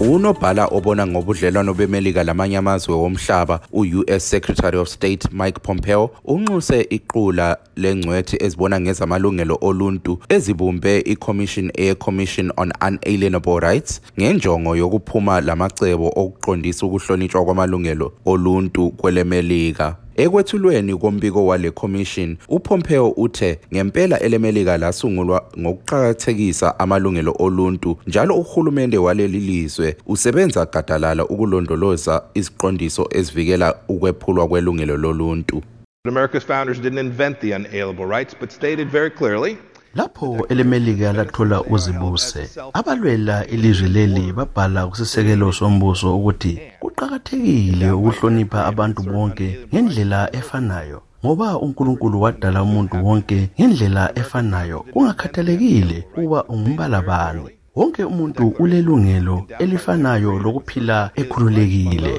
unobhala obona ngobudlelwano bemelika lamanye amazwe womhlaba u-US Secretary of State Mike Pompeo unxuse iqula lengcwethi ezibona ngezamalungelo oluntu ezibumbe iCommission Air Commission on Unalienable Rights ngenjongo yokuphuma lamacebo okuqondisa ukuhlonitshwa kwamalungelo oluntu kwelemelika. Ekwethulweni kombiko wale commission, uPompeo uthe ngempela elemelika lasungulwa ngokuqhakathekisa amalungelo oluntu njalo uhulumende waleli lizwe usebenza gadalala ukulondoloza iziqondiso ezivikela ukwephulwa kwelungelo loluntu. America's founders didn't invent the unalienable rights but stated very clearly lapho elemelika lathola uzibuse abalwela ilizwe leli babhala kusisekelo sombuso ukuthi kuqakathekile ukuhlonipha abantu bonke ngendlela efanayo ngoba uNkulunkulu wadala umuntu wonke ngendlela efanayo. Kungakhathalekile ukuba ungumbala bani wonke umuntu ulelungelo elifanayo lokuphila ekhululekile.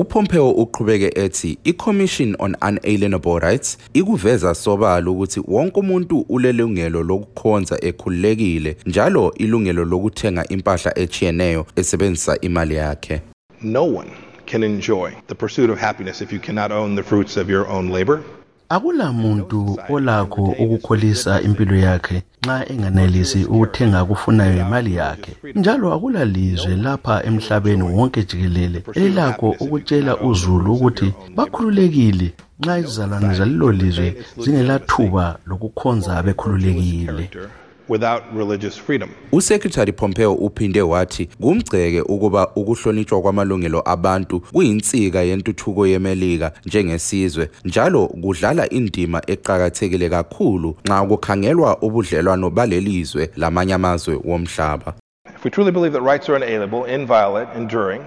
uPompeo uqhubeke ethi iCommission on Unalienable Rights ikuveza sobala ukuthi wonke umuntu ulelungelo lokukhonza ekhululekile njalo ilungelo lokuthenga impahla echiyeneyo esebenzisa imali yakhe. No one can enjoy the pursuit of happiness if you cannot own the fruits of your own labor. Akula muntu olakho ukukholisa impilo yakhe nxa enganelisi ukuthenga kufunayo imali yakhe. Njalo akula lizwe lapha emhlabeni wonke jikelele elilakho ukutshela uzulu ukuthi bakhululekile nxa izizalwane zalelo lizwe zingelathuba lokukhonza bekhululekile. Without religious freedom. Usekretary Pompeo uphinde wathi kumgceke ukuba ukuhlonitshwa kwamalungelo abantu kuyinsika yentuthuko yemelika njengesizwe njalo kudlala indima eqhakathekile kakhulu nxa kukhangelwa ubudlelwano balelizwe lamanye amazwe womhlaba. If we truly believe that rights are unalienable, inviolate, enduring,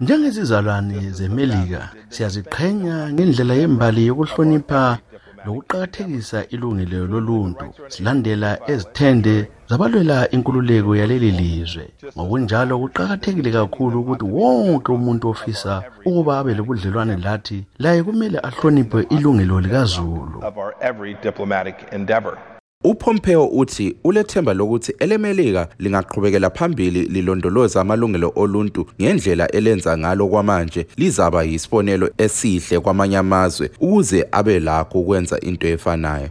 njengezizalwane zemelika siyaziqhenya ngendlela yembali yokuhlonipha lokuqakathekisa ilungelo loluntu silandela ezithende zabalwela inkululeko yaleli lizwe. Ngokunjalo kuqakathekile kakhulu ukuthi wonke umuntu ofisa ukuba abe lobudlelwane lathi laye kumele ahloniphe ilungelo likazulu. uPompeo uthi ulethemba lokuthi elemelika lingaqhubekela phambili lilondoloza amalungelo oluntu ngendlela elenza ngalo kwamanje lizaba yisibonelo esihle kwamanye amazwe ukuze abe lakho ukwenza into efanayo.